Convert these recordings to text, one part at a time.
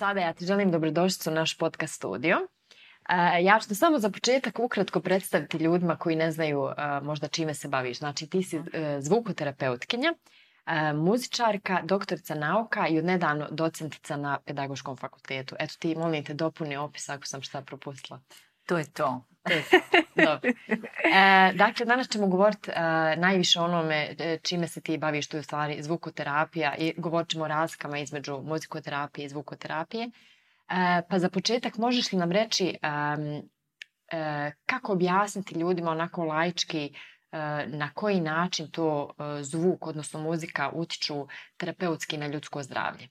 sada ja ti želim dobrodošlicu u naš podcast studio. E, ja ću samo za početak ukratko predstaviti ljudima koji ne znaju e, možda čime se baviš. Znači ti si mhm. e, zvukoterapeutkinja, muzičarka, doktorica nauka i odnedavno docentica na pedagoškom fakultetu. Eto ti molim te dopuni opis ako sam šta propustila. To je to to je e, dakle, danas ćemo govoriti e, najviše o onome e, čime se ti baviš, to je u stvari zvukoterapija i govorit ćemo o razlikama između muzikoterapije i zvukoterapije. E, pa za početak, možeš li nam reći e, e, kako objasniti ljudima onako lajčki e, na koji način to e, zvuk, odnosno muzika, utiču terapeutski na ljudsko zdravlje?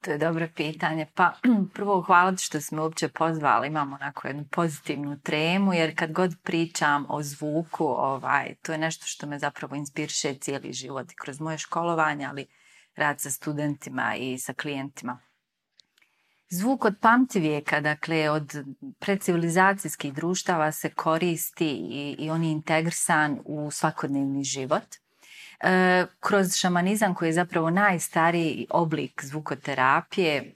To je dobro pitanje. Pa prvo hvala što ste me uopće pozvali. Imamo onako jednu pozitivnu tremu jer kad god pričam o zvuku, ovaj, to je nešto što me zapravo inspiriše cijeli život i kroz moje školovanje, ali rad sa studentima i sa klijentima. Zvuk od pamtivijeka, dakle od precivilizacijskih društava se koristi i, i on je integrisan u svakodnevni život – kroz šamanizam koji je zapravo najstariji oblik zvukoterapije, e,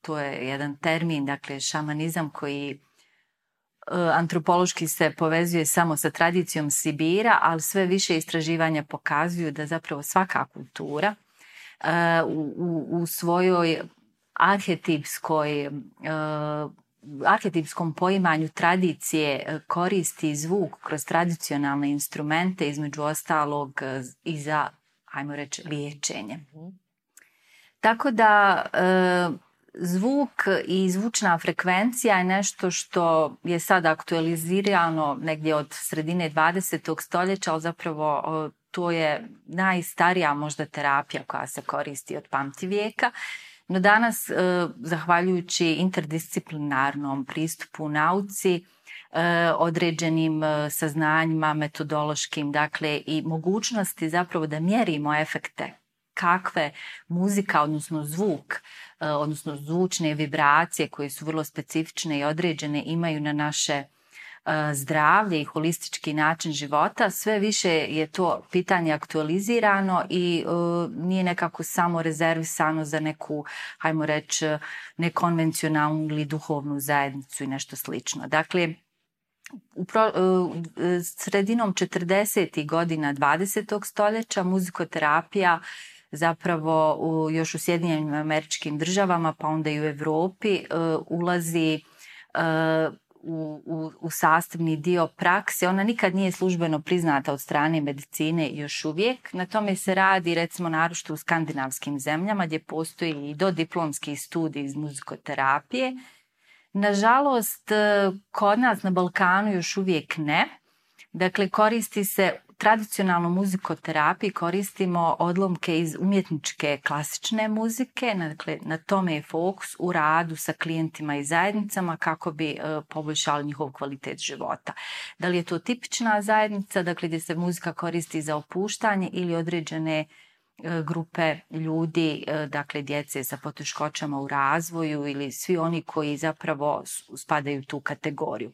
to je jedan termin, dakle šamanizam koji e, antropološki se povezuje samo sa tradicijom Sibira, ali sve više istraživanja pokazuju da zapravo svaka kultura e, u, u, u svojoj arhetipskoj uh, arhetipskom poimanju tradicije e, koristi zvuk kroz tradicionalne instrumente, između ostalog e, i za, hajmo reći, liječenje. Mhm. Tako da e, zvuk i zvučna frekvencija je nešto što je sad aktualizirano negdje od sredine 20. stoljeća, ali zapravo to je najstarija možda terapija koja se koristi od pamti vijeka. Uh, No danas, e, zahvaljujući interdisciplinarnom pristupu u nauci, e, određenim e, saznanjima, metodološkim, dakle i mogućnosti zapravo da mjerimo efekte kakve muzika, odnosno zvuk, odnosno zvučne vibracije koje su vrlo specifične i određene imaju na naše uh, E, zdravlje i holistički način života, sve više je to pitanje aktualizirano i e, nije nekako samo rezervisano za neku, hajmo reći, nekonvencionalnu ili duhovnu zajednicu i nešto slično. Dakle, U pro, uh, sredinom 40. godina 20. stoljeća muzikoterapija zapravo u, još u Sjedinjenim američkim državama pa onda i u Evropi uh, ulazi uh, u, u, u sastavni dio prakse. Ona nikad nije službeno priznata od strane medicine još uvijek. Na tome se radi recimo narušte u skandinavskim zemljama gdje postoji i do diplomski studij iz muzikoterapije. Nažalost, kod nas na Balkanu još uvijek ne. Dakle, koristi se tradicionalnu muzikoterapiji koristimo odlomke iz umjetničke klasične muzike, dakle na tome je fokus u radu sa klijentima i zajednicama kako bi e, poboljšali njihov kvalitet života. Da li je to tipična zajednica, dakle gdje se muzika koristi za opuštanje ili određene e, grupe ljudi, e, dakle djece sa poteškoćama u razvoju ili svi oni koji zapravo spadaju u tu kategoriju?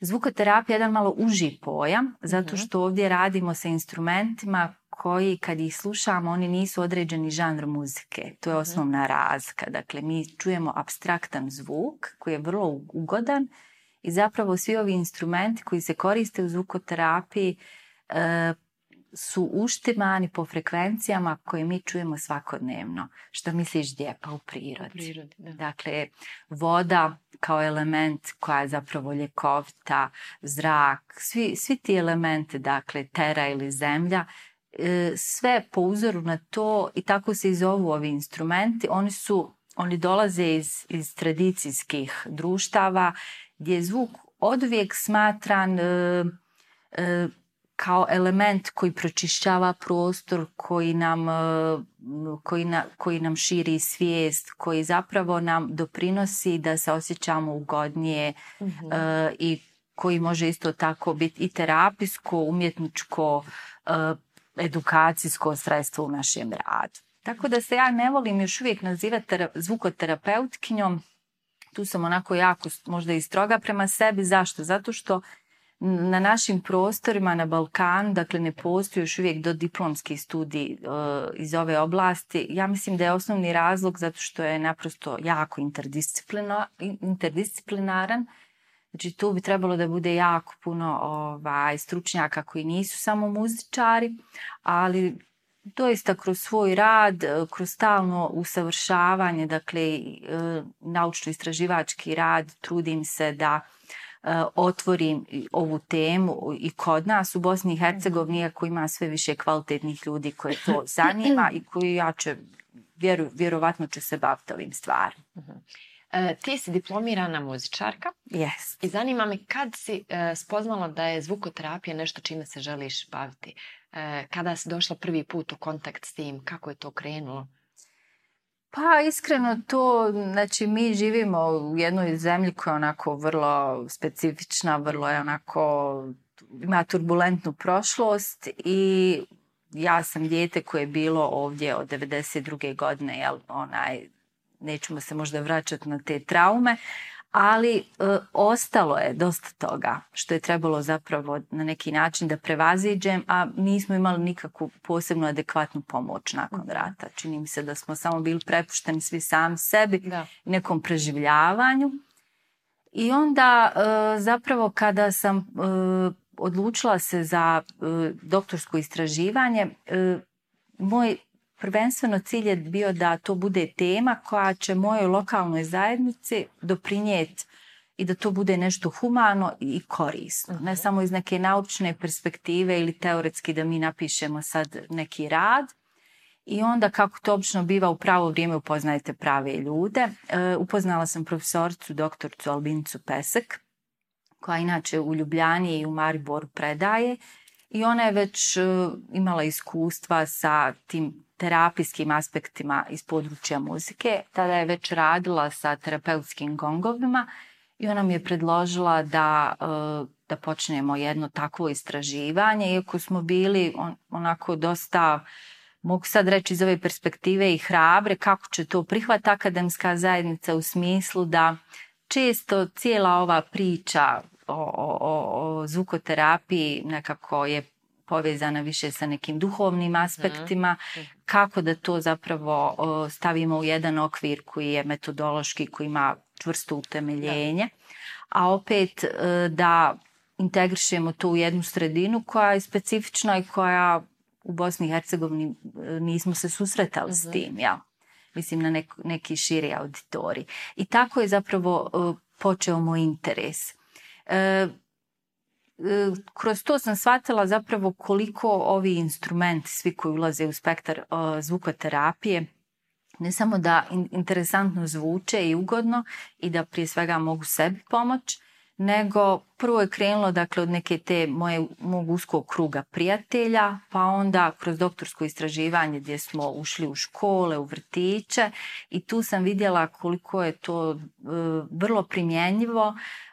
Zvukoterapija je jedan malo uži pojam, zato mhm. što ovdje radimo sa instrumentima koji kad ih slušamo, oni nisu određeni žanr muzike. To je mhm. osnovna razlika. Dakle, mi čujemo abstraktan zvuk koji je vrlo ugodan i zapravo svi ovi instrumenti koji se koriste u zvukoterapiji e, su uštimani po frekvencijama koje mi čujemo svakodnevno. Što misliš gdje? Pa u prirodi. U prirodi, da. Dakle, voda kao element koja je zapravo ljekovita, zrak, svi, svi ti elementi, dakle, tera ili zemlja, e, sve po uzoru na to i tako se i zovu ovi instrumenti, oni su, oni dolaze iz, iz tradicijskih društava gdje je zvuk od uvijek smatran e, e kao element koji pročišćava prostor, koji nam, e, koji, na, koji nam širi svijest, koji zapravo nam doprinosi da se osjećamo ugodnije mm -hmm. uh, i koji može isto tako biti i terapijsko, umjetničko, uh, edukacijsko sredstvo u našem radu. Tako da se ja ne volim još uvijek nazivati zvukoterapeutkinjom. Tu sam onako jako možda i stroga prema sebi. Zašto? Zato što uh, na našim prostorima na Balkanu, dakle ne postoji još uvijek do diplomski studij uh, iz ove oblasti, ja mislim da je osnovni razlog zato što je naprosto jako interdisciplinaran. Znači tu bi trebalo da bude jako puno ovaj, stručnjaka koji nisu samo muzičari, ali doista kroz svoj rad, kroz stalno usavršavanje, dakle e, naučno-istraživački rad, trudim se da uh, E, otvori ovu temu i kod nas u Bosni i Hercegovini, mhm. ako ima sve više kvalitetnih ljudi koje to zanima i koji jače vjeru, vjerovatno će se baviti ovim stvarima. Mhm. E, ti si diplomirana muzičarka. Yes. I zanima me kad si e, spoznala da je zvukoterapija nešto čime se želiš baviti. Kada si došla prvi put u kontakt s tim, kako je to krenulo? Pa iskreno to, znači mi živimo u jednoj zemlji koja je onako vrlo specifična, vrlo je onako, ima turbulentnu prošlost i ja sam dijete koje je bilo ovdje od 92. godine, jel, onaj, nećemo se možda vraćati na te traume, ali e, ostalo je dosta toga što je trebalo zapravo na neki način da prevaziđem, a nismo imali nikakvu posebno adekvatnu pomoć nakon rata. Čini mi se da smo samo bili prepušteni svi sami sebi da. nekom preživljavanju. I onda e, zapravo kada sam e, odlučila se za e, doktorsko istraživanje, e, moj prvenstveno cilj je bio da to bude tema koja će mojoj lokalnoj zajednici doprinijeti i da to bude nešto humano i korisno. Okay. Ne mhm. samo iz neke naučne perspektive ili teoretski da mi napišemo sad neki rad, I onda, kako to obično biva, u pravo vrijeme upoznajete prave ljude. E, upoznala sam profesorcu, doktorcu Albincu Pesek, koja inače u Ljubljani i u Mariboru predaje. I ona je već e, imala iskustva sa tim terapijskim aspektima iz područja muzike. Tada je već radila sa terapeutskim gongovima i ona mi je predložila da, e, da počnemo jedno takvo istraživanje. Iako smo bili onako dosta, mogu sad reći iz ove perspektive i hrabre, kako će to prihvati akademska zajednica u smislu da često cijela ova priča o, o, o, o zvukoterapiji nekako je povezana više sa nekim duhovnim mhm, aspektima, mhm. kako da to zapravo stavimo u jedan okvir koji je metodološki, koji ima čvrsto utemeljenje, a opet e, da integrišemo to u jednu sredinu koja je specifična i koja u Bosni i Hercegovini e, nismo se susretali s mhm. tim, ja. Mislim na nek, neki širi auditori. I tako je zapravo e, počeo moj interes. E, kroz to sam shvatila zapravo koliko ovi instrumenti, svi koji ulaze u spektar zvukoterapije, ne samo da interesantno zvuče i ugodno i da prije svega mogu sebi pomoć, nego prvo je krenulo dakle, od neke te moje, mog uskog kruga prijatelja, pa onda kroz doktorsko istraživanje gdje smo ušli u škole, u vrtiće i tu sam vidjela koliko je to e, vrlo primjenjivo e,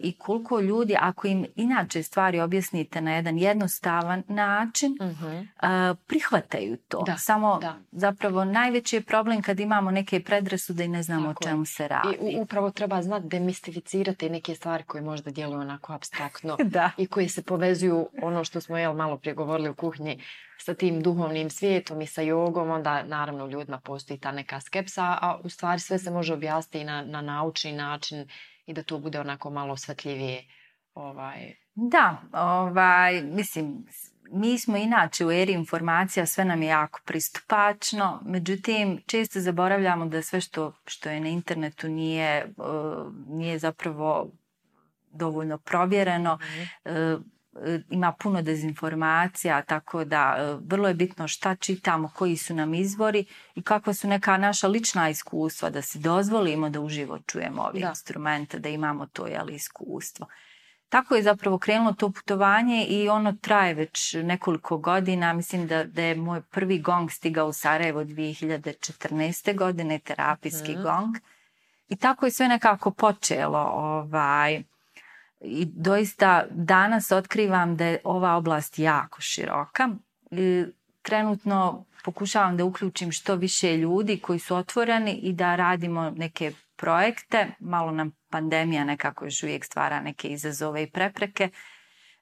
i koliko ljudi, ako im inače stvari objasnite na jedan jednostavan način, mm -hmm. uh, prihvataju to. Da, Samo da. zapravo najveći je problem kad imamo neke predrasude i ne znamo Tako o čemu se radi. I upravo treba znati demistificirati neke stvari koje možda djeluju onako abstraktno da. i koje se povezuju ono što smo jel, malo prije govorili u kuhnji sa tim duhovnim svijetom i sa jogom, onda naravno ljudima postoji ta neka skepsa, a u stvari sve se može objasniti na, na naučni način i da to bude onako malo osvetljivije. Ovaj. Da, ovaj, mislim, mi smo inače u eri informacija, sve nam je jako pristupačno, međutim, često zaboravljamo da sve što, što je na internetu nije, eh, nije zapravo dovoljno provjereno. Mm -hmm. E, ima puno dezinformacija, tako da e, vrlo je bitno šta čitamo, koji su nam izvori i kakva su neka naša lična iskustva da se dozvolimo da uživo čujemo ove da. instrumente, da imamo to jeli, iskustvo. Tako je zapravo krenulo to putovanje i ono traje već nekoliko godina. Mislim da, da je moj prvi gong stigao u Sarajevo 2014. godine, terapijski mm. gong. I tako je sve nekako počelo. Ovaj, i doista danas otkrivam da je ova oblast jako široka. I trenutno pokušavam da uključim što više ljudi koji su otvoreni i da radimo neke projekte. Malo nam pandemija nekako još uvijek stvara neke izazove i prepreke.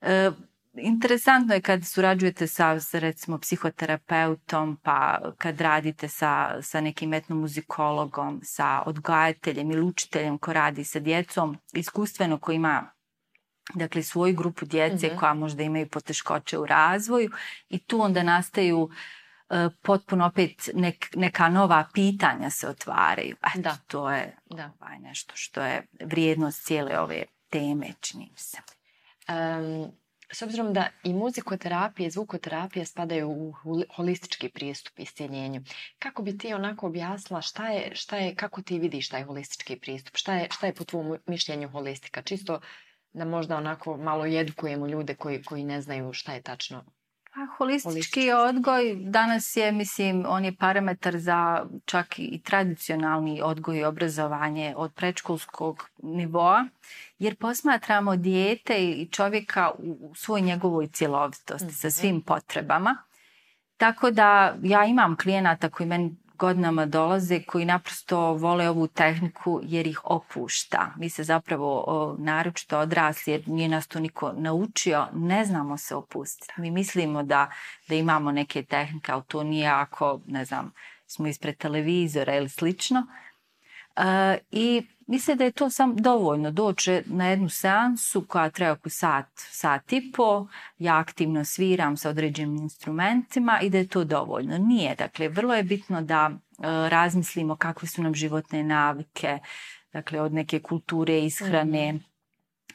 E, interesantno je kad surađujete sa, sa recimo psihoterapeutom, pa kad radite sa, sa nekim etnomuzikologom, sa odgajateljem ili učiteljem ko radi sa djecom, iskustveno ko ima dakle svoju grupu djece mm -hmm. koja možda imaju poteškoće u razvoju i tu onda nastaju e, potpuno opet nek, neka nova pitanja se otvaraju. Eto, da. to je da. Ovaj nešto što je vrijednost cijele ove teme, čini se. Um, s obzirom da i muzikoterapija i zvukoterapija spadaju u holistički pristup iscijeljenju, kako bi ti onako objasnila šta je, šta je, kako ti vidiš taj holistički pristup? Šta je, šta je po tvojom mišljenju holistika? Čisto uh, da možda onako malo jedukujemo ljude koji, koji ne znaju šta je tačno Pa, holistički odgoj danas je, mislim, on je parametar za čak i tradicionalni odgoj i obrazovanje od prečkolskog nivoa, jer posmatramo dijete i čovjeka u svoj njegovoj cjelovitosti mm -hmm. sa mhm. svim potrebama. Tako da ja imam klijenata koji meni godinama dolaze koji naprosto vole ovu tehniku jer ih opušta. Mi se zapravo naročito odrasli jer nije nas to niko naučio, ne znamo se opustiti. Mi mislimo da, da imamo neke tehnike, ali to nije ako, ne znam, smo ispred televizora ili slično. Uh, I misle da je to sam dovoljno. Doće na jednu seansu koja treba oko sat, sat i po, ja aktivno sviram sa određenim instrumentima i da je to dovoljno. Nije, dakle, vrlo je bitno da e, razmislimo kakve su nam životne navike, dakle, od neke kulture, ishrane, mhm.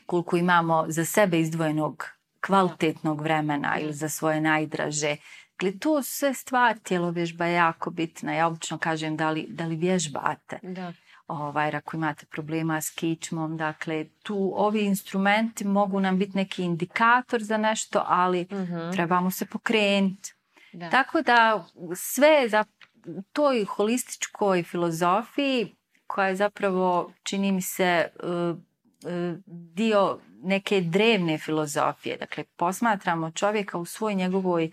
koliko imamo za sebe izdvojenog kvalitetnog vremena ili za svoje najdraže. Dakle, to sve stvar tijelo vježba je jako bitna. Ja obično kažem da li, da li vježbate. Da ovaj, ako imate problema s kičmom, dakle, tu ovi instrumenti mogu nam biti neki indikator za nešto, ali mm -hmm. trebamo se pokrenuti. Da. Tako da sve za toj holističkoj filozofiji koja je zapravo, čini mi se, eh, eh, dio neke drevne filozofije. Dakle, posmatramo čovjeka u svoj njegovoj eh,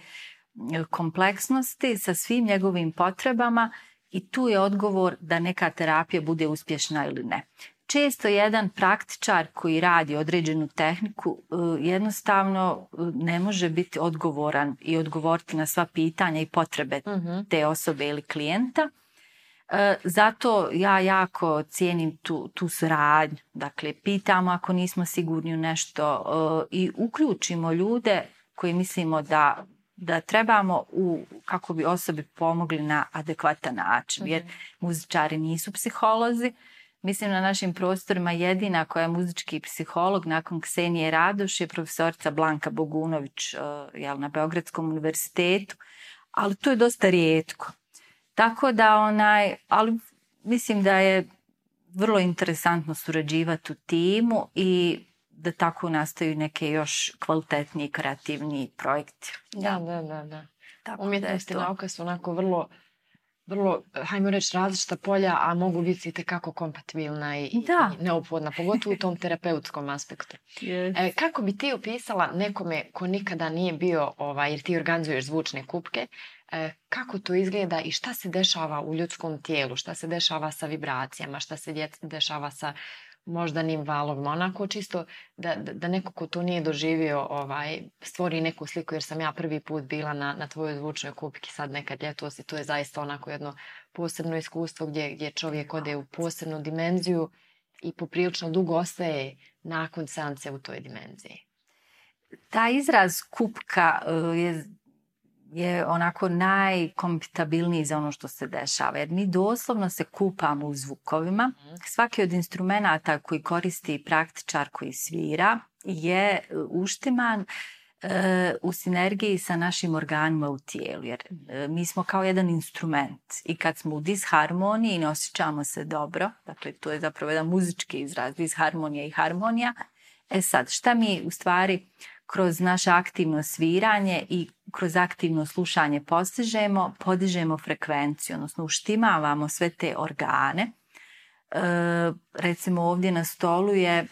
kompleksnosti sa svim njegovim potrebama, uh, i tu je odgovor da neka terapija bude uspješna ili ne. Često jedan praktičar koji radi određenu tehniku e, jednostavno e, ne može biti odgovoran i odgovoriti na sva pitanja i potrebe mm -hmm. te osobe ili klijenta. E, zato ja jako cijenim tu, tu sradnju. Dakle, pitamo ako nismo sigurni u nešto i uključimo ljude koji mislimo da da trebamo u, kako bi osobi pomogli na adekvatan način, jer mhm. muzičari nisu psiholozi. Mislim, na našim prostorima jedina koja je muzički psiholog nakon Ksenije Radoš je profesorica Blanka Bogunović eh, jel, na Beogradskom univerzitetu, ali to je dosta rijetko. Tako da, onaj, ali mislim da je vrlo interesantno surađivati u timu i da tako nastaju neke još kvalitetni i kreativni projekti. Da, da, da. da. Tako Umjetnost i nauka su onako vrlo, vrlo, hajmo reći, različita polja, a mogu biti i tekako kompatibilna i, da. i neophodna, pogotovo u tom terapeutskom aspektu. Yes. E, kako bi ti opisala nekome ko nikada nije bio, ovaj, jer ti organizuješ zvučne kupke, e, kako to izgleda i šta se dešava u ljudskom tijelu, šta se dešava sa vibracijama, šta se dešava sa možda nim valov monako, čisto da, da, da neko ko to nije doživio ovaj, stvori neku sliku, jer sam ja prvi put bila na, na tvojoj zvučnoj kupki sad nekad ljetos i to je zaista onako jedno posebno iskustvo gdje, gdje čovjek ode u posebnu dimenziju i poprilično dugo ostaje nakon seance u toj dimenziji. Ta izraz kupka e, je je onako najkompitabilniji za ono što se dešava. Jer mi doslovno se kupamo u zvukovima. Mhm. Svaki od instrumenta koji koristi praktičar koji svira je e, uštiman e, u sinergiji sa našim organima u tijelu. Jer e, mi smo kao jedan instrument i kad smo u disharmoniji i ne osjećamo se dobro, dakle to je zapravo jedan muzički izraz, disharmonija i harmonija. E sad, šta mi u stvari uh, kroz naše aktivno sviranje i kroz aktivno slušanje postižemo, podižemo frekvenciju, odnosno uštimavamo sve te organe. E, recimo ovdje na stolu je e,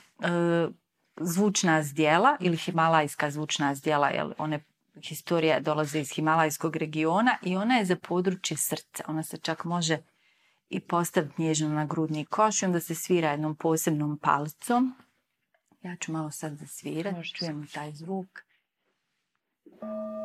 zvučna zdjela ili himalajska zvučna zdjela, jer one historija dolaze iz himalajskog regiona i ona je za područje srca. Ona se čak može i postaviti nježno na grudni koš i onda se svira jednom posebnom palicom. Ja ću malo sad zasvirati, čujemo taj zvuk. Thank you.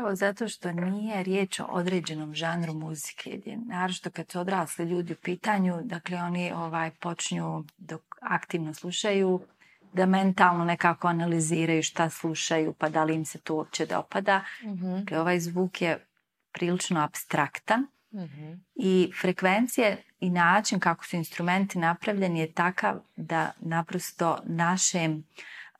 upravo zato što nije riječ o određenom žanru muzike. Naravno kad su odrasli ljudi u pitanju, dakle oni ovaj počnju dok aktivno slušaju, da mentalno nekako analiziraju šta slušaju, pa da li im se to uopće dopada. Mm -hmm. Dakle, ovaj zvuk je prilično abstraktan mm -hmm. i frekvencije i način kako su instrumenti napravljeni je takav da naprosto našem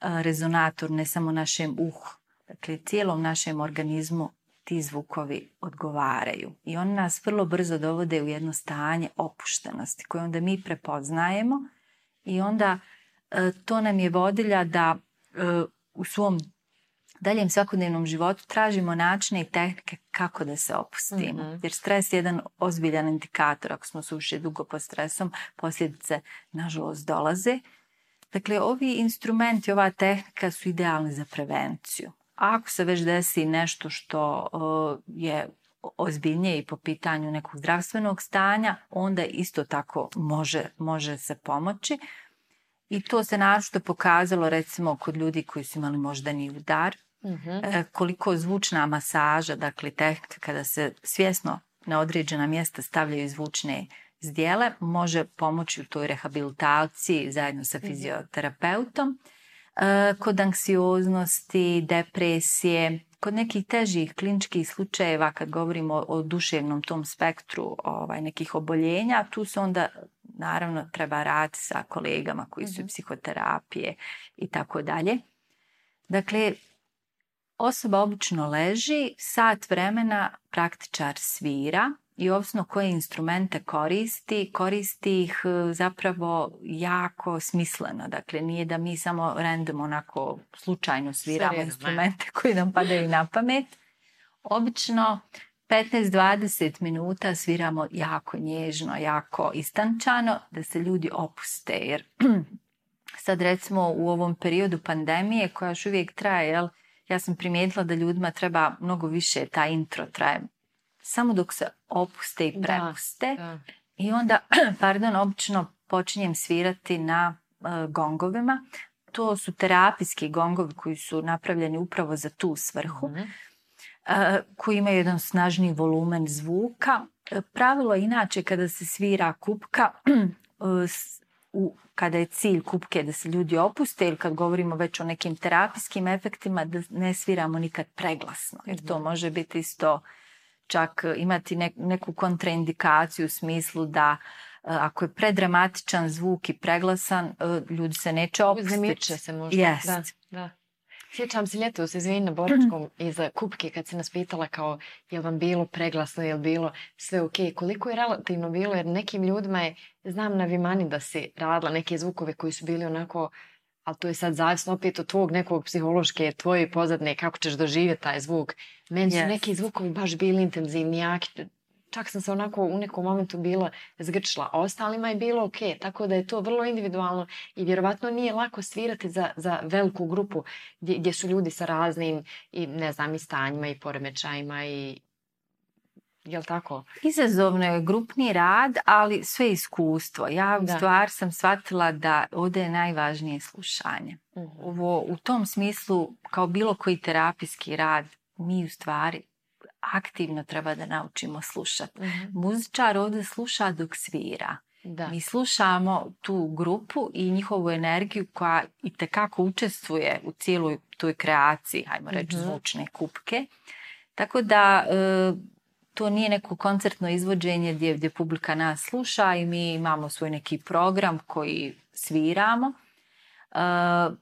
eh, rezonator, ne samo našem uhu, Dakle, cijelom našem organizmu ti zvukovi odgovaraju i oni nas vrlo brzo dovode u jedno stanje opuštenosti koje onda mi prepoznajemo i onda e, to nam je vodilja da e, u svom daljem svakodnevnom životu tražimo načine i tehnike kako da se opustimo. Mm -hmm. Jer stres je jedan ozbiljan indikator. Ako smo suši dugo pod stresom, posljedice nažalost dolaze. Dakle, ovi instrumenti, ova tehnika su idealni za prevenciju ako se već desi nešto što uh, je ozbiljnije i po pitanju nekog zdravstvenog stanja, onda isto tako može, može se pomoći. I to se naročito pokazalo recimo kod ljudi koji su imali moždani udar. Mm -hmm. e, koliko zvučna masaža, dakle tehnika kada se svjesno na određena mjesta stavljaju zvučne zdjele, može pomoći u toj rehabilitaciji zajedno sa mhm. fizioterapeutom. Mm -hmm. E, kod anksioznosti, depresije, kod nekih težih kliničkih slučajeva kad govorimo o duševnom tom spektru ovaj, nekih oboljenja, tu se onda naravno treba raditi sa kolegama koji su mm -hmm. psihoterapije i tako dalje. Dakle, osoba obično leži, sat vremena praktičar svira, i ovisno koje instrumente koristi, koristi ih e, zapravo jako smisleno. Dakle, nije da mi samo random onako slučajno sviramo Sarijedno, instrumente ne. koji nam padaju na pamet. Obično 15-20 minuta sviramo jako nježno, jako istančano da se ljudi opuste. Jer sad recimo u ovom periodu pandemije koja još uvijek traje, jel, ja sam primijetila da ljudima treba mnogo više, ta intro traje samo dok se opuste i prepuste. Da, da. I onda, pardon, obično počinjem svirati na uh, gongovima. To su terapijski gongovi koji su napravljeni upravo za tu svrhu, mm -hmm. uh, koji imaju jedan snažni volumen zvuka. E, pravilo inače kada se svira kupka, uh, u, kada je cilj kupke da se ljudi opuste ili kad govorimo već o nekim terapijskim efektima, da ne sviramo nikad preglasno. Jer to mhm. može biti isto uh, čak imati ne, neku kontraindikaciju u smislu da e, ako je predramatičan zvuk i preglasan, e, ljudi se neće opustiti. će se možda. Yes. Da, da. Sjećam se ljeto, se izvini na boračkom mm. iza e, kupke kad se nas pitala kao je li vam bilo preglasno, je li bilo sve ok. Koliko je relativno bilo jer nekim ljudima je, znam na Vimani da se radila neke zvukove koji su bili onako uh, ali to je sad zavisno opet od tvog nekog psihološke, tvoje pozadne, kako ćeš doživjeti taj zvuk. Meni yes. su neki zvukovi baš bili intenzivni, jaki. Čak sam se onako u nekom momentu bila zgrčila. Ostalima je bilo ok, tako da je to vrlo individualno i vjerovatno nije lako svirati za, za veliku grupu gdje, gdje su ljudi sa raznim i, ne znam, i stanjima i poremećajima i Je li tako? Izazovno je grupni rad, ali sve iskustvo. Ja u stvar sam shvatila da ovdje je najvažnije slušanje. Mhm. Ovo, u tom smislu, kao bilo koji terapijski rad, mi u stvari aktivno treba da naučimo slušati. Mm -hmm. Muzičar ovdje sluša dok svira. Da. Mi slušamo tu grupu i njihovu energiju koja i tekako učestvuje u cijeloj toj kreaciji, hajmo reći, mm -hmm. zvučne kupke. Tako da e, to nije neko koncertno izvođenje gdje, gdje publika nas sluša i mi imamo svoj neki program koji sviramo. Uh,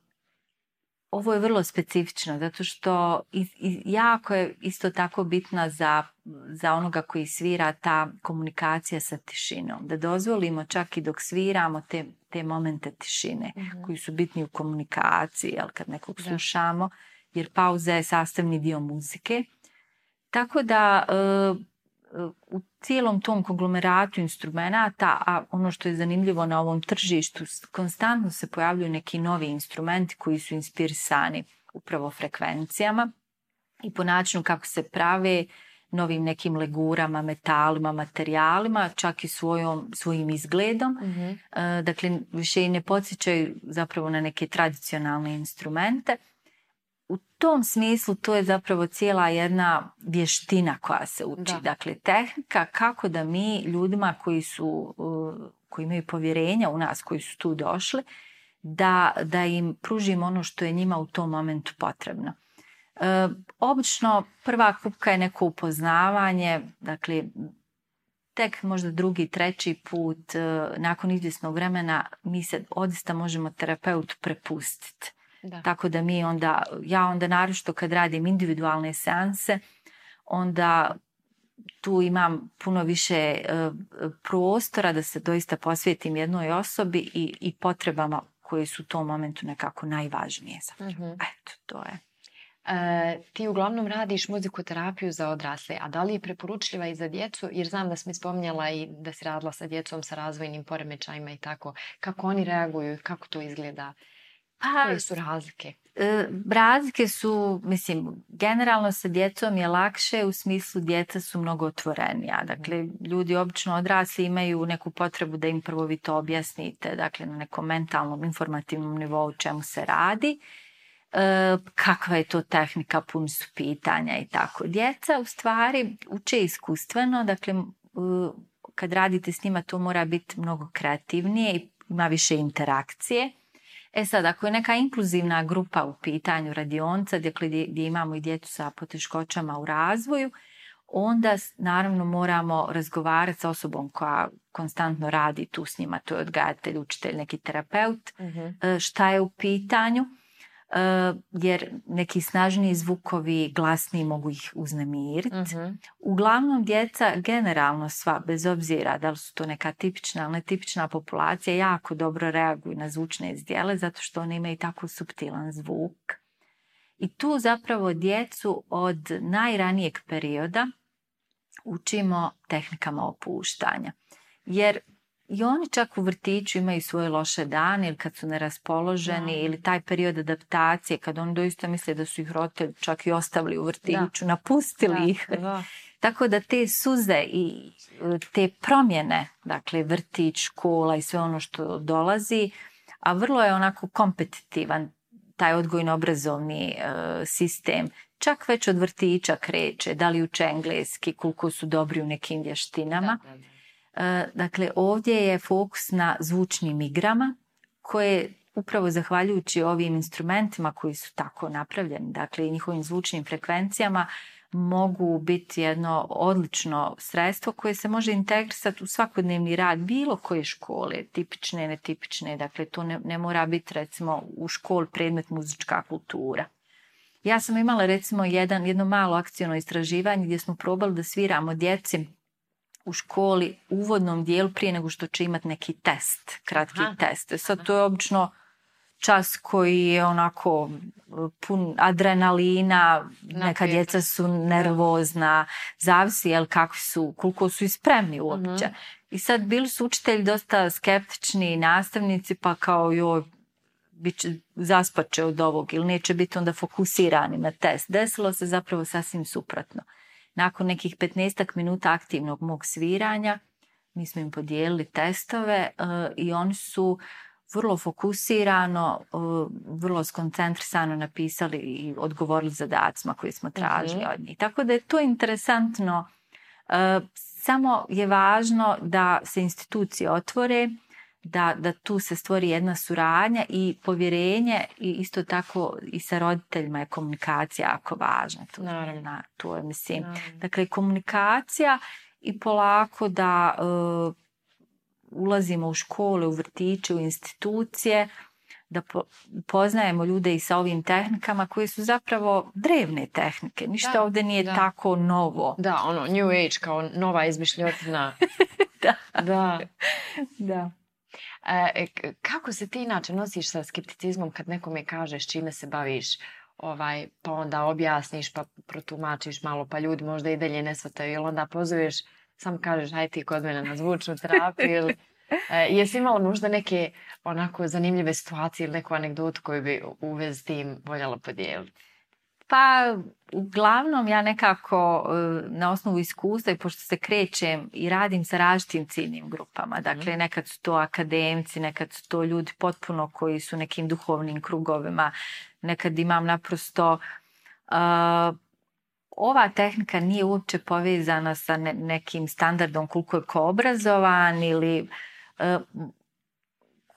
ovo je vrlo specifično zato što i, i jako je isto tako bitna za, za onoga koji svira ta komunikacija sa tišinom. Da dozvolimo čak i dok sviramo te, te momente tišine mm -hmm. koji su bitni u komunikaciji jel, kad nekog da. slušamo jer pauza je sastavni dio muzike. Mm Tako da e, e, u cijelom tom konglomeratu instrumenta, a ono što je zanimljivo na ovom tržištu, konstantno se pojavljuju neki novi instrumenti koji su inspirisani upravo frekvencijama i po načinu kako se prave novim nekim legurama, metalima, materijalima, čak i svojom, svojim izgledom. Mm -hmm. Dakle, više i ne podsjećaju zapravo na neke tradicionalne instrumente u tom smislu to je zapravo cijela jedna vještina koja se uči. Da. Dakle, tehnika kako da mi ljudima koji su, koji imaju povjerenja u nas, koji su tu došli, da, da im pružimo ono što je njima u tom momentu potrebno. E, obično prva kupka je neko upoznavanje, dakle, tek možda drugi, treći put, e, nakon izvjesnog vremena, mi se odista možemo terapeutu prepustiti. Da. Tako da mi onda, ja onda naročito kad radim individualne seanse, onda tu imam puno više e, prostora da se doista posvetim jednoj osobi i, i potrebama koje su u tom momentu nekako najvažnije za mm -hmm. Eto, to je. E, ti uglavnom radiš muzikoterapiju za odrasle, a da li je preporučljiva i za djecu? Jer znam da smo spomnjala i da si radila sa djecom sa razvojnim poremećajima i tako. Kako oni reaguju? Kako to izgleda? Uh, Pa, Koje su razlike? E, razlike su, mislim, generalno sa djecom je lakše u smislu djeca su mnogo otvorenija. Mhm. Dakle, ljudi obično odrasli imaju neku potrebu da im prvo vi to objasnite, dakle, na nekom mentalnom, informativnom nivou čemu se radi. E, kakva je to tehnika, pun su pitanja i tako. Djeca u stvari uče iskustveno, dakle, e, kad radite s njima to mora biti mnogo kreativnije i ima više interakcije. Mm E sad, ako je neka inkluzivna grupa u pitanju radionca, dakle gdje imamo i djecu sa poteškoćama u razvoju, onda naravno moramo razgovarati sa osobom koja konstantno radi tu s njima, to je odgajatelj, učitelj, neki terapeut, uh mhm. -huh. E, šta je u pitanju. Eh, jer neki snažniji zvukovi glasniji mogu ih uznemiriti. Mm -hmm. Uglavnom djeca generalno sva, bez obzira da li su to neka tipična ili netipična populacija, jako dobro reaguju na zvučne izdjele zato što one imaju tako subtilan zvuk. I tu zapravo djecu od najranijeg perioda učimo tehnikama opuštanja. Jer I oni čak u vrtiću imaju svoje loše dane ili kad su neraspoloženi da. ili taj period adaptacije kad oni doista misle da su ih roditelji čak i ostavili u vrtiću, da. napustili da. ih. Da. Tako da te suze i e, te promjene, dakle vrtić, škola i sve ono što dolazi, a vrlo je onako kompetitivan taj odgojno-obrazovni e, sistem, čak već od vrtića kreće, da li uče engleski, koliko su dobri u nekim vještinama. Da, da, da. E, dakle, ovdje je fokus na zvučnim igrama koje upravo zahvaljujući ovim instrumentima koji su tako napravljeni, dakle i njihovim zvučnim frekvencijama, mogu biti jedno odlično sredstvo koje se može integrisati u svakodnevni rad bilo koje škole, tipične, netipične, dakle to ne, ne mora biti recimo u školi predmet muzička kultura. Ja sam imala recimo jedan, jedno malo akcijno istraživanje gdje smo probali da sviramo djeci u školi u uvodnom dijelu prije nego što će imati neki test, kratki aha, test. E sad aha. to je obično čas koji je onako e, pun adrenalina, Na neka pijet. djeca su nervozna, zavisi jel kako su, koliko su ispremni uopće. Mm -hmm. I sad bili su učitelji dosta skeptični i nastavnici pa kao joj, bit će zaspače od ovog ili neće biti onda fokusirani na test. Desilo se zapravo sasvim suprotno. Mm nakon nekih 15 minuta aktivnog mog sviranja, mi smo im podijelili testove uh, i oni su vrlo fokusirano, uh, vrlo skoncentrisano napisali i odgovorili zadacima koji smo mhm. tražili mm -hmm. od njih. Tako da je to interesantno. Uh, samo je važno da se institucije otvore, uh, da, da tu se stvori jedna suradnja i povjerenje i isto tako i sa roditeljima je komunikacija jako važna. Tu, Naravno. Na, tu je, mislim. Naravno. Dakle, komunikacija i polako da e, ulazimo u škole, u vrtiće, u institucije, da po, poznajemo ljude i sa ovim tehnikama koje su zapravo drevne tehnike. Ništa da, ovde nije da. tako novo. Da, ono, new age kao nova izmišljotina. da. Da. da. E, e kako se ti inače nosiš sa skepticizmom kad nekome kažeš čime se baviš, ovaj, pa onda objasniš, pa protumačiš malo, pa ljudi možda i dalje ne svataju, ili onda pozoveš, sam kažeš, hajde ti kod mene na zvučnu terapiju, ili... E, jesi imala možda neke onako zanimljive situacije ili neku anegdotu koju bi uvez tim voljela podijeliti? Pa uglavnom ja nekako eh, na osnovu iskustva i pošto se krećem i radim sa različitim ciljnim grupama. Mhm. Dakle, nekad su to akademci, nekad su to ljudi potpuno koji su nekim duhovnim krugovima. Nekad imam naprosto... Uh, ova tehnika nije uopće povezana sa ne, nekim standardom koliko je ko obrazovan ili uh,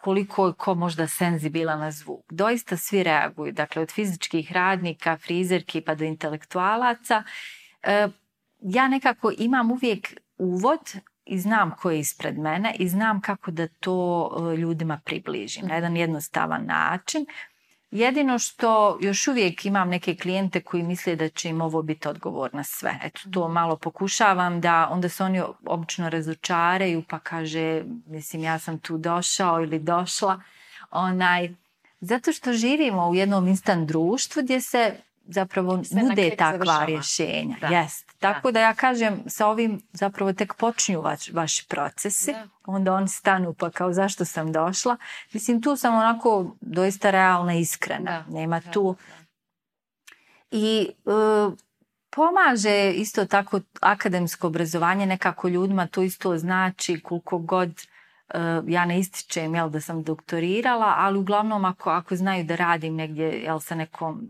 koliko je ko možda senzibilan na zvuk. Doista svi reaguju, dakle od fizičkih radnika, frizerki pa do intelektualaca. E, ja nekako imam uvijek uvod i znam ko je ispred mene i znam kako da to e, ljudima približim na jedan jednostavan način. Jedino što još uvijek imam neke klijente koji misle da će im ovo biti odgovor na sve. Eto, to mhm. malo pokušavam da onda se oni obično razočaraju pa kaže mislim ja sam tu došao ili došla. Onaj, zato što živimo u jednom instant društvu gdje se zapravo znači, se nude takva završava. rješenja. Da. Yes. Tako da. da ja kažem, sa ovim zapravo tek počinju vaš, vaši procesi, da. onda on stanu pa kao zašto sam došla. Mislim, tu sam onako doista realna i iskrena. Da. Nema da. tu... I e, pomaže isto tako akademsko obrazovanje nekako ljudima, to isto znači koliko god e, ja ne ističem jel, da sam doktorirala, ali uglavnom ako, ako znaju da radim negdje jel, sa nekom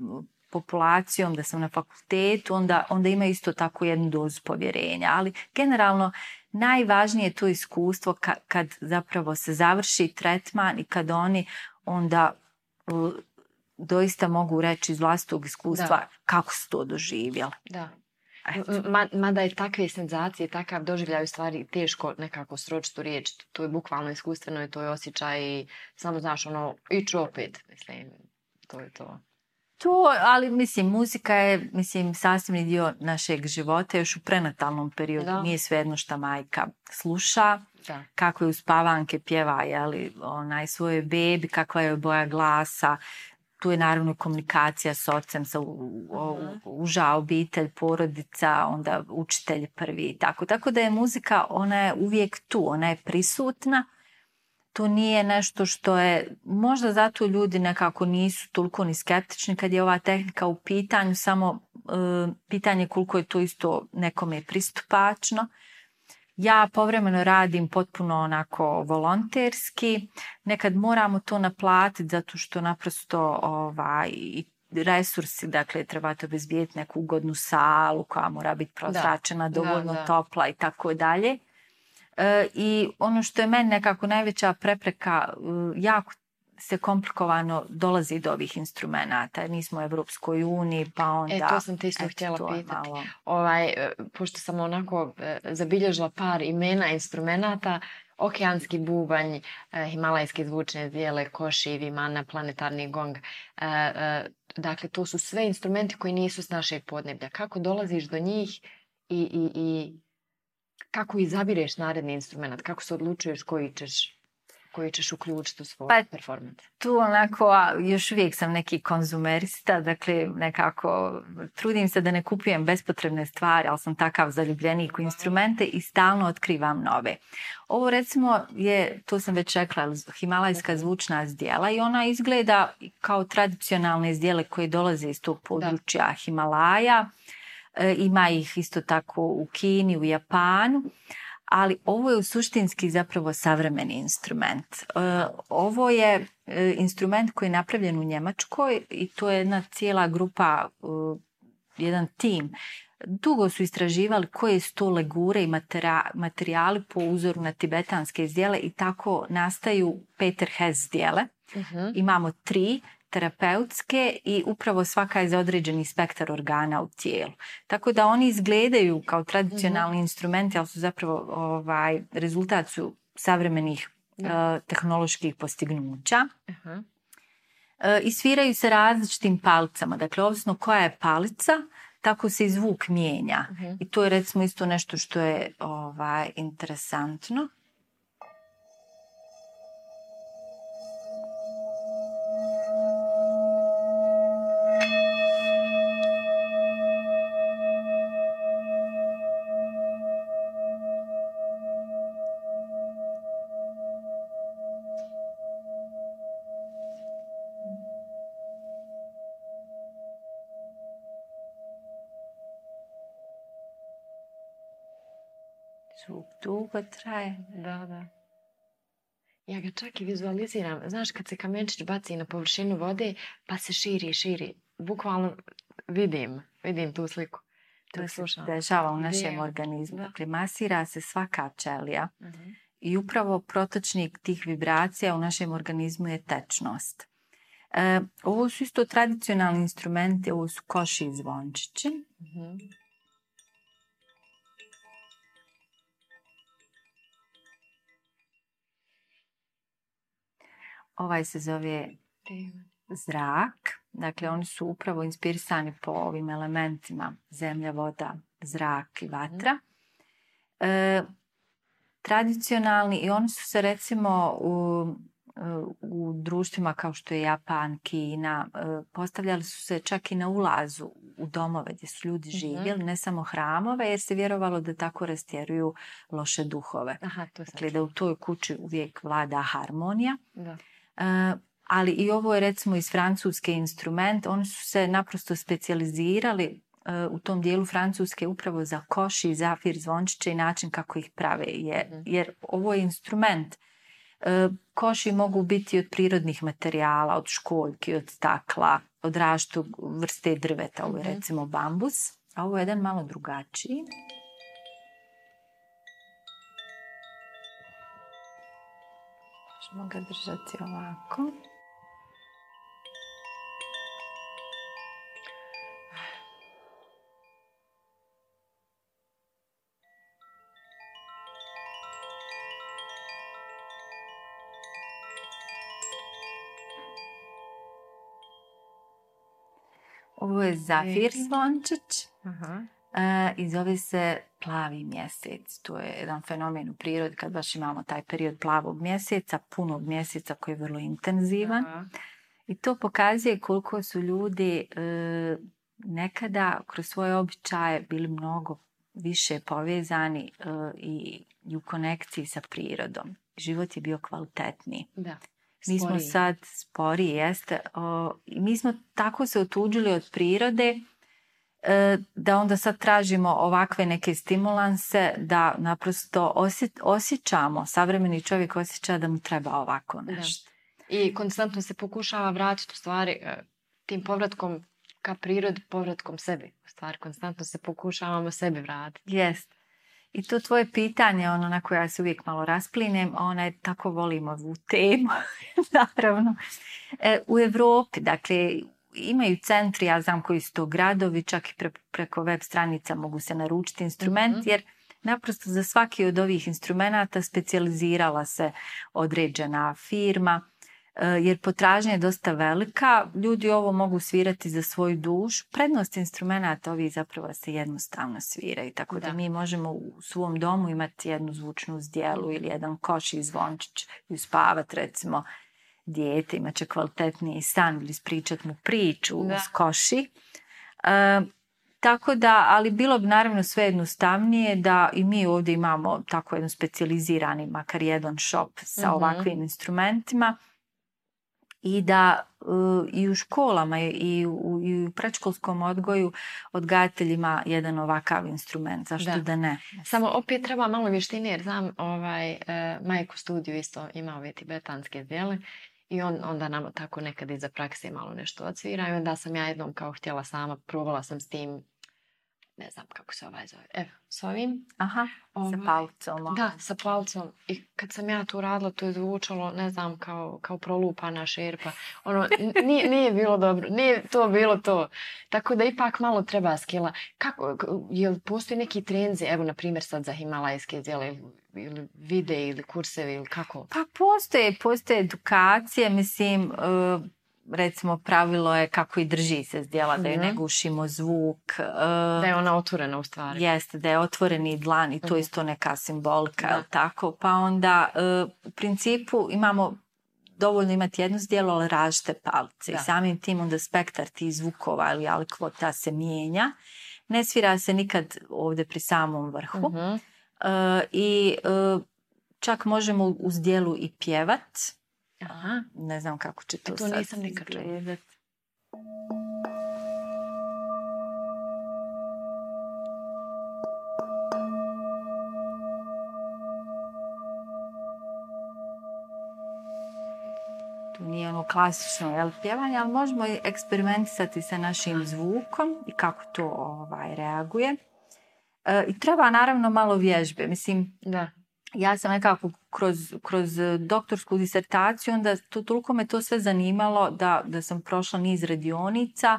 populacijom, da sam na fakultetu, onda, onda ima isto tako jednu dozu povjerenja. Ali generalno najvažnije je to iskustvo ka, kad zapravo se završi tretman i kad oni onda l, doista mogu reći iz vlastnog iskustva da. kako su to doživjeli. Da. Mada je takve senzacije, takav doživljaj u stvari teško nekako sročiti u riječ. To je bukvalno iskustveno i to je osjećaj i samo znaš ono, iću opet, mislim, to je to to, ali mislim, muzika je mislim, sastavni dio našeg života još u prenatalnom periodu. Da. Nije sve jedno šta majka sluša, da. kako je u spavanke pjeva, jeli, onaj svoje bebi, kakva je boja glasa. Tu je naravno komunikacija s ocem, sa u, u, u, mhm. uža obitelj, porodica, onda učitelj prvi i tako. Tako da je muzika, ona je uvijek tu, ona je prisutna. Uh, to nije nešto što je, možda zato ljudi nekako nisu toliko ni skeptični kad je ova tehnika u pitanju, samo e, pitanje koliko je to isto nekome pristupačno. Ja povremeno radim potpuno onako volonterski, nekad moramo to naplatiti zato što naprosto ovaj, resursi, dakle trebate obezbijeti neku ugodnu salu koja mora biti prozračena, dovoljno da, da. topla i tako dalje. E, I ono što je meni nekako najveća prepreka, e, jako se komplikovano dolazi do ovih instrumenta. Nismo u Evropskoj uniji, pa onda... E, to sam te isto htjela pitati. Malo... Ovaj, e, pošto sam onako zabilježila par imena instrumenta, okeanski bubanj, himalajske zvučne zvijele, koši, vimana, planetarni gong. Dakle, to su sve instrumenti koji nisu s našeg podneblja. Kako dolaziš do njih i, i, i kako izabireš naredni instrument, kako se odlučuješ koji ćeš koji ćeš uključiti u svoj pa, performant. Tu onako, a, još uvijek sam neki konzumerista, dakle nekako trudim se da ne kupujem bespotrebne stvari, ali sam takav zaljubljenik u instrumente i stalno otkrivam nove. Ovo recimo je, to sam već rekla, himalajska zvučna zdjela i ona izgleda kao tradicionalne zdjele koje dolaze iz tog područja da. Himalaja. Himalaja. E, ima ih isto tako u Kini, u Japanu, ali ovo je u suštinski zapravo savremeni instrument. E, ovo je e, instrument koji je napravljen u Njemačkoj i to je jedna cijela grupa, jedan tim. Dugo su istraživali koje su to legure i materijali po uzoru na tibetanske zdjele i tako nastaju Peter Hess zdjele. Uh mhm. -huh. Imamo tri, terapeutske i upravo svaka je za određeni spektar organa u tijelu. Tako da oni izgledaju kao tradicionalni mm -hmm. instrumenti, ali su zapravo ovaj, rezultat su savremenih mm -hmm. uh, tehnoloških postignuća. Mm -hmm. uh, I sviraju se različitim palicama. Dakle, ovisno koja je palica, tako se i zvuk mijenja. Mm -hmm. I to je recimo isto nešto što je ovaj, interesantno. dugo traje. Da, da. Ja ga čak i vizualiziram. Znaš, kad se kamenčić baci na površinu vode, pa se širi, širi. Bukvalno vidim, vidim tu sliku. To se dešava u našem vidim. organizmu. Da. Dakle, masira se svaka čelija. Uh mhm. -huh. I upravo protočnik tih vibracija u našem organizmu je tečnost. E, ovo su isto tradicionalni instrumenti, ovo su koši i zvončići. Uh mhm. -huh. Ovaj se zove zrak. Dakle, oni su upravo inspirisani po ovim elementima zemlja, voda, zrak i vatra. Mhm. E, tradicionalni i oni su se recimo u, e, u društvima kao što je Japan, Kina, e, postavljali su se čak i na ulazu u domove gdje su ljudi mhm. živjeli, mm -hmm. ne samo hramove, jer se vjerovalo da tako rastjeruju loše duhove. Aha, to dakle, da u toj kući uvijek vlada harmonija. Da. E, ali i ovo je recimo iz francuske instrument, oni su se naprosto specializirali e, u tom dijelu francuske upravo za koši, zafir, zvončiće i način kako ih prave. Jer, mhm. jer ovo je instrument. E, koši mogu biti od prirodnih materijala, od školjki, od stakla, od raštu vrste drveta, ovo je mhm. recimo bambus, a ovo je jedan malo drugačiji. Muzika ćemo ga držati ovako. Ovo je zafir zvončić. Aha. E, i zove se plavi mjesec. To je jedan fenomen u prirodi kad baš imamo taj period plavog mjeseca, punog mjeseca koji je vrlo intenzivan. Aha. I to pokazuje koliko su ljudi e, nekada kroz svoje običaje bili mnogo više povezani e, i, i u konekciji sa prirodom. Život je bio kvalitetniji. Da. Sporiji. Mi smo sad spori, jeste. O, mi smo tako se otuđili od prirode... E, da onda sad tražimo ovakve neke stimulanse da naprosto osjet, osjećamo, savremeni čovjek osjeća da mu treba ovako nešto. I konstantno se pokušava vratiti u stvari e, tim povratkom ka prirodi, povratkom sebi. U stvari, konstantno se pokušavamo sebi vratiti. Jest. I to tvoje pitanje, ono na koje ja se uvijek malo rasplinem, ona je tako volim ovu temu, naravno. E, u Evropi, dakle, imaju centri, ja znam koji su to gradovi, čak i pre, preko web stranica mogu se naručiti instrument, mm -hmm. jer naprosto za svaki od ovih instrumenta specializirala se određena firma, eh, jer potražnja je dosta velika, ljudi ovo mogu svirati za svoju duš, prednost instrumenta ovi zapravo se jednostavno sviraju, tako da. da mi možemo u svom domu imati jednu zvučnu zdjelu ili jedan koš i zvončić i uspavati recimo uh, dijete, imat će kvalitetniji stan ili spričat mu priču da. s koši. E, tako da, ali bilo bi naravno sve jednostavnije da i mi ovdje imamo tako jedan specializirani makar jedan shop sa mm -hmm. ovakvim instrumentima i da uh, i u školama i u, i u prečkolskom odgoju odgajateljima jedan ovakav instrument, zašto da, da ne? Samo opet treba malo vještine jer znam ovaj, uh, majku studiju isto ima ove tibetanske zvijele I on, onda nama tako nekad iza prakse malo nešto odsvira. I onda sam ja jednom kao htjela sama, probala sam s tim ne znam kako se ovaj zove, evo, s ovim. Aha, ovaj, sa palcom. Da, sa palcom. I kad sam ja to uradila, to je zvučalo, ne znam, kao, kao prolupana šerpa. Ono, nije, nije bilo dobro, nije to bilo to. Tako da ipak malo treba skila. Kako, je li postoji neki trenzi, evo, na primjer sad za himalajske zjele, ili vide, ili kurseve, ili kako? Pa postoje, postoje edukacije, mislim, uh recimo pravilo je kako i drži se zdjela, da je mhm. ne gušimo zvuk. Eh, da je ona otvorena u stvari. Jeste, da je otvoreni dlan i to mhm. isto neka simbolika, je tako? Pa onda, eh, u principu imamo dovoljno imati jedno zdjelo, ali ražite palice. Da. I samim tim onda spektar tih zvukova ili alikvota se mijenja. Ne svira se nikad ovdje pri samom vrhu. Uh -huh. uh, I uh, čak možemo uz dijelu i pjevat. Uh, Aha. Ne znam kako će e, to, to sad izgledati. To nisam nikad gledat. Tu nije ono klasično jel, pjevanje, ali možemo i eksperimentisati sa našim zvukom i kako to ovaj, reaguje. E, I treba naravno malo vježbe. Mislim, da ja sam nekako kroz, kroz e, doktorsku disertaciju, onda to, toliko me to sve zanimalo da, da sam prošla niz radionica,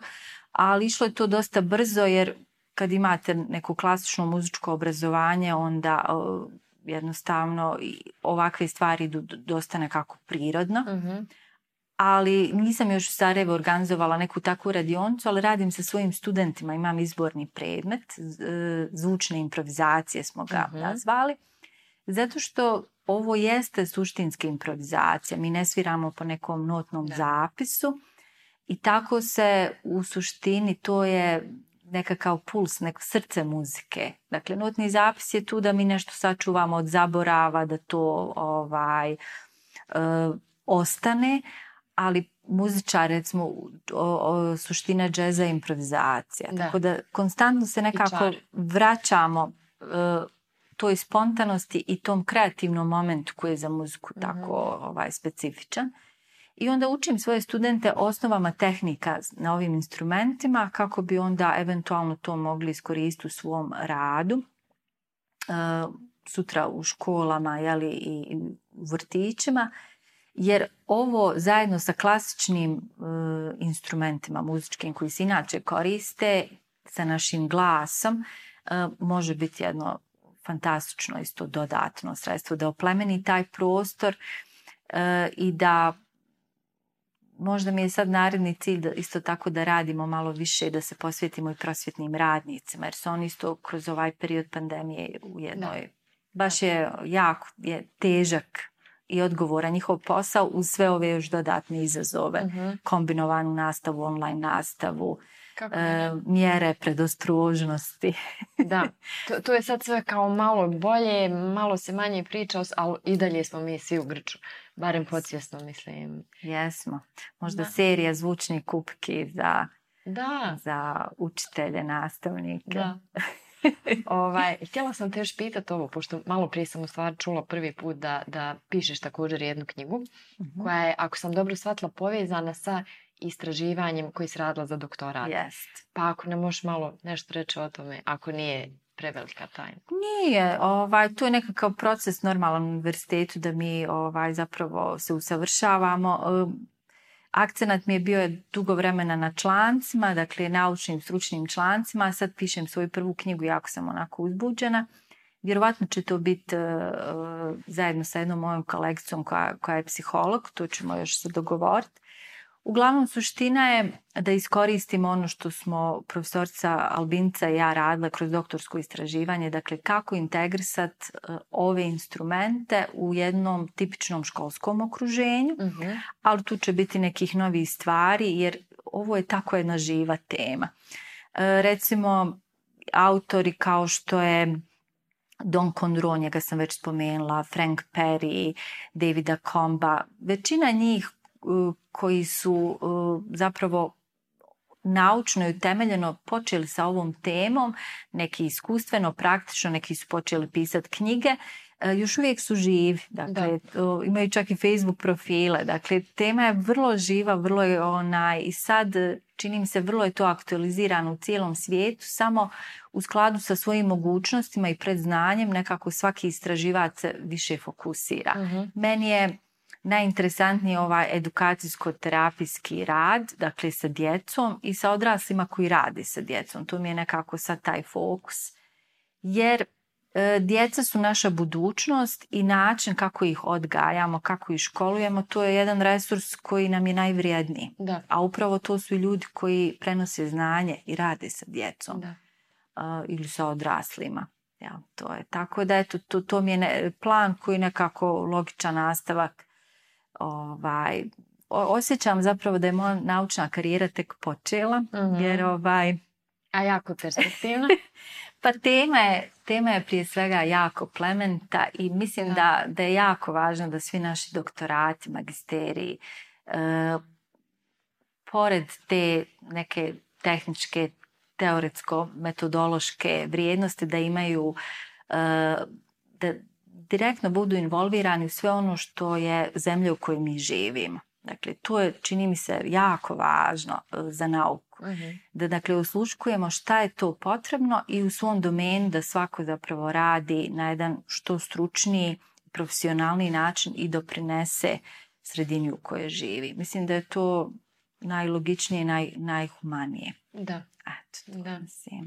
ali išlo je to dosta brzo jer kad imate neko klasično muzičko obrazovanje, onda o, jednostavno i ovakve stvari idu dosta nekako prirodno. Mm -hmm. Ali nisam još u Sarajevo organizovala neku takvu radioncu, ali radim sa svojim studentima, imam izborni predmet, e, zvučne improvizacije smo ga mm -hmm. nazvali. Zato što ovo jeste suštinska improvizacija. Mi ne sviramo po nekom notnom da. zapisu i tako se u suštini to je nekakav puls, neko srce muzike. Dakle, notni zapis je tu da mi nešto sačuvamo od zaborava, da to ovaj e, ostane, ali muzičar, recimo, o, o, suština džeza je improvizacija. Da. Tako da konstantno se nekako vraćamo e, toj spontanosti i tom kreativnom momentu koji je za muziku mm -hmm. tako ovaj specifičan. I onda učim svoje studente osnovama tehnika na ovim instrumentima kako bi onda eventualno to mogli iskoristiti u svom radu. E, sutra u školama jeli, i u vrtićima. Jer ovo zajedno sa klasičnim e, instrumentima muzičkim koji se inače koriste sa našim glasom e, može biti jedno fantastično isto dodatno sredstvo da oplemeni taj prostor e, i da možda mi je sad naredni cilj da isto tako da radimo malo više da se posvetimo i prosvjetnim radnicima jer su oni isto kroz ovaj period pandemije u jednoj ne. baš je jako je težak i odgovora njihov posao uz sve ove još dodatne izazove uh mhm. -huh. kombinovanu nastavu online nastavu uh, Kako e, mjere predostrožnosti. da, to, to je sad sve kao malo bolje, malo se manje priča, ali i dalje smo mi svi u Grču. Barem podsvjesno, mislim. Jesmo. Možda da. serija zvučni kupki za, da. za učitelje, nastavnike. Da. ovaj, htjela sam te još pitati ovo, pošto malo prije sam u stvari čula prvi put da, da pišeš također jednu knjigu, mm -hmm. koja je, ako sam dobro shvatila, povezana sa uh, istraživanjem koji se radila za doktorat. Jest. Pa ako ne možeš malo nešto reći o tome, ako nije prevelika tajna. Nije, ovaj, to je nekakav proces normalan u universitetu da mi ovaj, zapravo se usavršavamo. Um, akcenat mi je bio dugo vremena na člancima, dakle naučnim, stručnim člancima. Sad pišem svoju prvu knjigu, jako sam onako uzbuđena. Vjerovatno će to biti uh, uh, zajedno sa jednom mojom kolekcijom koja, koja je psiholog, to ćemo još se dogovoriti. Uglavnom, suština je da iskoristimo ono što smo profesorca Albinca i ja radila kroz doktorsko istraživanje, dakle kako integrisat uh, ove instrumente u jednom tipičnom školskom okruženju, uh mhm. -huh. ali tu će biti nekih novih stvari jer ovo je tako jedna živa tema. Uh, recimo, autori kao što je Don Condron, njega sam već spomenula, Frank Perry, Davida Komba, većina njih koji su zapravo naučno i utemeljeno počeli sa ovom temom, neki iskustveno, praktično, neki su počeli pisati knjige, e, još uvijek su živi. Dakle, da. imaju čak i Facebook profile. Dakle, tema je vrlo živa, vrlo je onaj, i sad e, čini mi se vrlo je to aktualizirano u cijelom svijetu, samo u skladu sa svojim mogućnostima i predznanjem nekako svaki istraživac više fokusira. Uh mhm. -huh. Meni je najinteresantniji ovaj edukacijsko-terapijski rad, dakle sa djecom i sa odraslima koji radi sa djecom. To mi je nekako sad taj fokus. Jer e, djeca su naša budućnost i način kako ih odgajamo, kako ih školujemo, to je jedan resurs koji nam je najvrijedniji. Da. A upravo to su ljudi koji prenose znanje i rade sa djecom da. E, ili sa odraslima. Ja, to je. Tako da, eto, to, to mi je ne, plan koji je nekako logičan nastavak ovaj, osjećam zapravo da je moja naučna karijera tek počela, mm -hmm. jer ovaj... A jako perspektivna. pa tema je, tema je prije svega jako plementa i mislim da. da, da je jako važno da svi naši doktorati, magisteri, uh, e, pored te neke tehničke, teoretsko-metodološke vrijednosti, da imaju uh, da, direktno budu involvirani u sve ono što je zemlja u kojoj mi živimo. Dakle, to je, čini mi se, jako važno e, za nauku. Uh mhm. -huh. Da, dakle, usluškujemo šta je to potrebno i u svom domenu da svako zapravo radi na jedan što stručniji, profesionalni način i doprinese sredini u kojoj živi. Mislim da je to najlogičnije i naj, najhumanije. Da. Eto, to da. mislim.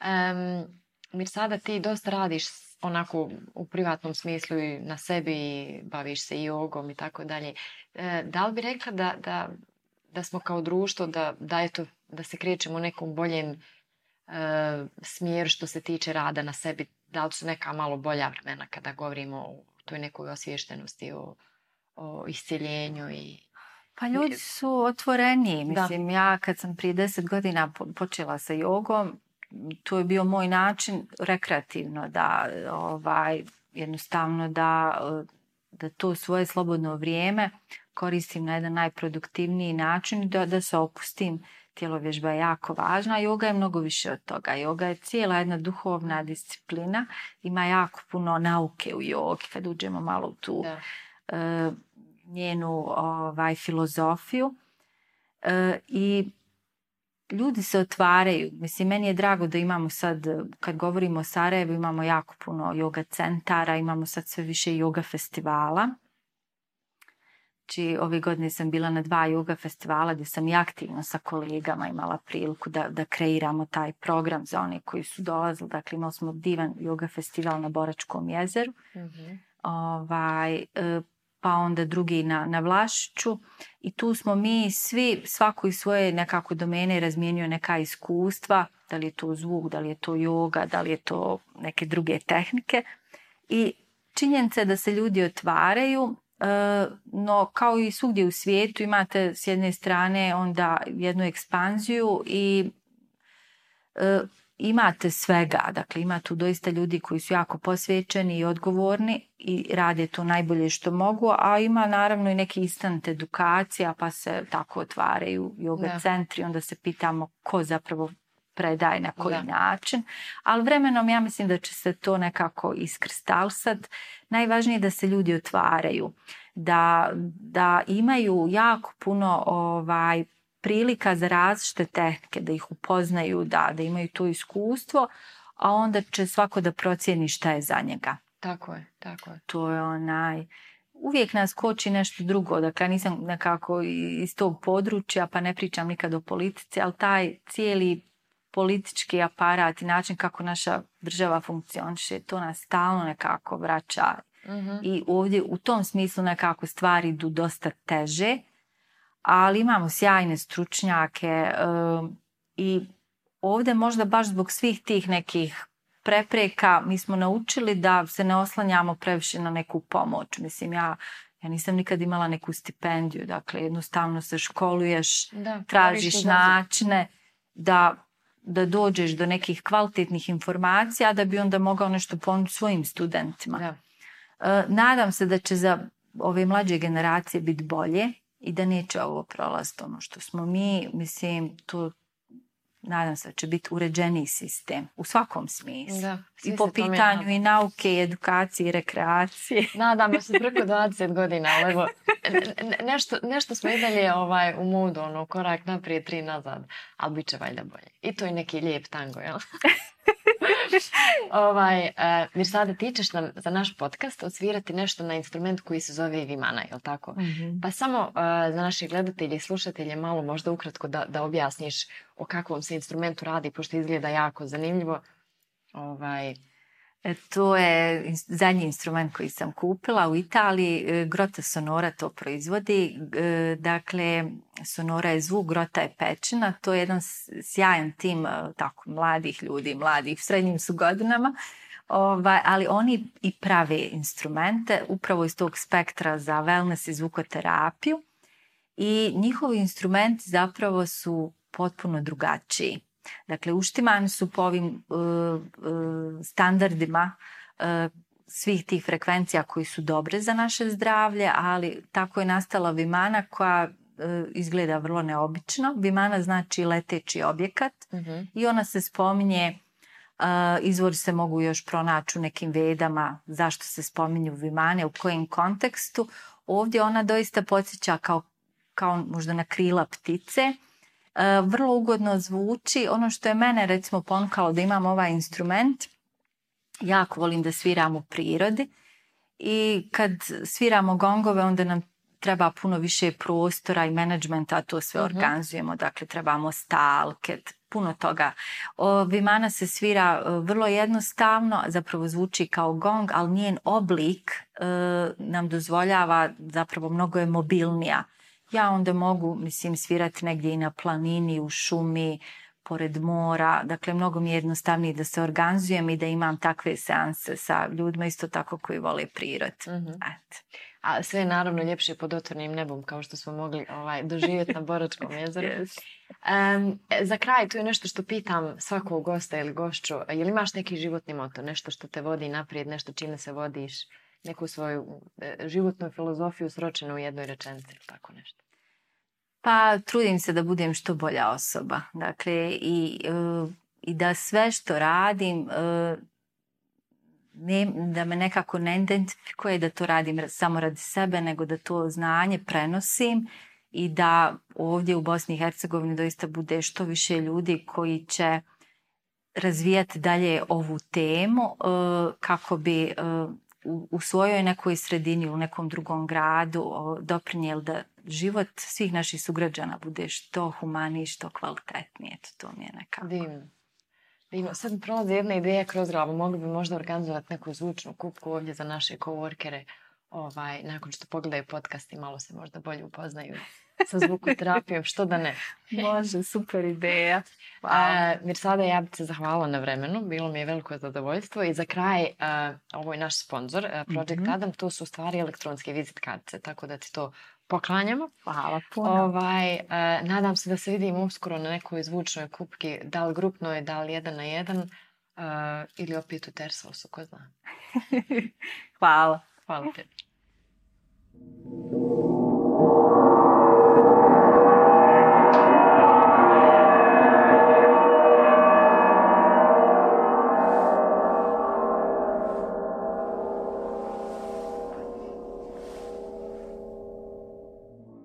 Um, Mir, sada ti dosta radiš onako u privatnom smislu i na sebi i baviš se i jogom i tako dalje. E, da li bi rekla da, da, da smo kao društvo, da, da, eto, da se krećemo u nekom boljem e, smjeru što se tiče rada na sebi? Da li su neka malo bolja vremena kada govorimo o toj nekoj osvještenosti, o, o isciljenju i Pa ljudi su otvoreni. Mislim, da. ja kad sam prije deset godina počela sa jogom, to je bio moj način rekreativno da ovaj jednostavno da da to svoje slobodno vrijeme koristim na jedan najproduktivniji način da da se opustim tijelo vježba je jako važna, joga je mnogo više od toga. Joga je cijela jedna duhovna disciplina, ima jako puno nauke u jogi, kad uđemo malo u tu uh, njenu ovaj, filozofiju. Uh, I ljudi se otvaraju. Mislim, meni je drago da imamo sad, kad govorimo o Sarajevu, imamo jako puno yoga centara, imamo sad sve više yoga festivala. Znači, ove godine sam bila na dva yoga festivala gdje sam i aktivno sa kolegama imala priliku da, da kreiramo taj program za one koji su dolazili. Dakle, imali smo divan yoga festival na Boračkom jezeru. Mm -hmm. ovaj, e, pa onda drugi na, na Vlašiću. I tu smo mi svi, svako iz svoje nekako domene razmijenio neka iskustva, da li je to zvuk, da li je to yoga, da li je to neke druge tehnike. I činjenica je da se ljudi otvaraju, e, no kao i svugdje u svijetu imate s jedne strane onda jednu ekspanziju i e, imate svega, dakle ima tu doista ljudi koji su jako posvećeni i odgovorni i rade to najbolje što mogu, a ima naravno i neki instant edukacija pa se tako otvaraju yoga da. centri, onda se pitamo ko zapravo predaje na koji da. način, ali vremenom ja mislim da će se to nekako iskristalsat. Najvažnije je da se ljudi otvaraju, da, da imaju jako puno ovaj, prilika za različite tehnike, da ih upoznaju, da, da imaju to iskustvo, a onda će svako da procijeni šta je za njega. Tako je, tako je. To je onaj... Uvijek nas koči nešto drugo, dakle nisam nekako iz tog područja, pa ne pričam nikad o politici, ali taj cijeli politički aparat i način kako naša država funkcioniše, to nas stalno nekako vraća. Mm -hmm. I ovdje u tom smislu nekako stvari idu dosta teže. Mm ali imamo sjajne stručnjake e, i ovde možda baš zbog svih tih nekih prepreka mi smo naučili da se ne oslanjamo previše na neku pomoć. Mislim, ja Ja nisam nikad imala neku stipendiju, dakle jednostavno se školuješ, da, tražiš načine da, da dođeš do nekih kvalitetnih informacija da bi onda mogao nešto ponuditi svojim studentima. Da. E, nadam se da će za ove mlađe generacije biti bolje, i da neće ovo prolaziti ono što smo mi, mislim, tu nadam se da će biti uređeni sistem u svakom smislu. Da, I po pitanju pomijenam. i nauke, i edukacije, i rekreacije. Nadam se preko 20 godina, ali evo, nešto, nešto smo i dalje ovaj, u modu, ono, korak naprijed, tri nazad, ali bit će valjda bolje. I to je neki lijep tango, jel? kažeš. ovaj, uh, e, Mirsada, ti ćeš nam za naš podcast osvirati nešto na instrument koji se zove Vimana, je li tako? Mm -hmm. Pa samo uh, za naše gledatelje i slušatelje malo možda ukratko da, da objasniš o kakvom se instrumentu radi, pošto izgleda jako zanimljivo. Ovaj, uh, E, to je zadnji instrument koji sam kupila u Italiji. E, grota Sonora to proizvodi. E, dakle, Sonora je zvuk, Grota je pečina. To je jedan sjajan tim tako, mladih ljudi, mladih, srednjim su godinama. Ovaj, ali oni i prave instrumente upravo iz tog spektra za wellness i zvukoterapiju. I njihovi instrumenti zapravo su potpuno drugačiji. Dakle, uštimani su po ovim e, e, standardima e, svih tih frekvencija koji su dobre za naše zdravlje, ali tako je nastala Vimana koja izgleda vrlo neobično. Vimana znači leteći objekat uh mhm. -huh. i ona se spominje, izvori se mogu još pronaći u nekim vedama zašto se spominju Vimane, u kojem kontekstu. Ovdje ona doista podsjeća kao, kao možda na krila ptice, uh E, vrlo ugodno zvuči. Ono što je mene recimo ponkalo da imam ovaj instrument, jako volim da sviram u prirodi i kad sviramo gongove onda nam treba puno više prostora i menadžmenta, to sve mm -hmm. organizujemo, dakle trebamo stalke, puno toga. O, vimana se svira e, vrlo jednostavno, zapravo zvuči kao gong, ali njen oblik e, nam dozvoljava, zapravo mnogo je mobilnija. Mm ja onda mogu, mislim, svirati negdje i na planini, u šumi, pored mora. Dakle, mnogo mi je jednostavnije da se organizujem i da imam takve seanse sa ljudima isto tako koji vole prirod. Mm -hmm. Eto. A sve je naravno ljepše pod otvornim nebom kao što smo mogli ovaj, doživjeti na Boračkom jezeru. Yes. Um, za kraj, tu je nešto što pitam svakog gosta ili gošću. Je li imaš neki životni moto? Nešto što te vodi naprijed? Nešto čime se vodiš? Uh, neku svoju e, životnu filozofiju sročenu u jednoj rečenici ili tako nešto? Pa, trudim se da budem što bolja osoba. Dakle, i, e, i da sve što radim, e, ne, da me nekako ne identifikuje da to radim samo radi sebe, nego da to znanje prenosim i da ovdje u Bosni i Hercegovini doista bude što više ljudi koji će razvijati dalje ovu temu kako bi u, u svojoj nekoj sredini, u nekom drugom gradu doprinijeli da život svih naših sugrađana bude što humaniji, što kvalitetnije. To, to mi je nekako. Divno. Divno. Sad mi prolazi jedna ideja kroz glavu. Mogli bi možda organizovati neku zvučnu kupku ovdje za naše coworkere. workere ovaj, nakon što pogledaju podcast i malo se možda bolje upoznaju sa zvukoterapijom, što da ne. Može, super ideja. Wow. A, jer sada ja bih se zahvala na vremenu, bilo mi je veliko zadovoljstvo i za kraj, a, ovo je naš sponsor, Project mm -hmm. Adam, to su stvari elektronske vizit kartice, tako da ti to poklanjamo. Hvala puno. Ovaj, a, nadam se da se vidimo uskoro na nekoj zvučnoj kupki, da li grupnoj, da li jedan na jedan, a, ili opet u Tersosu, ko zna. Hvala. it.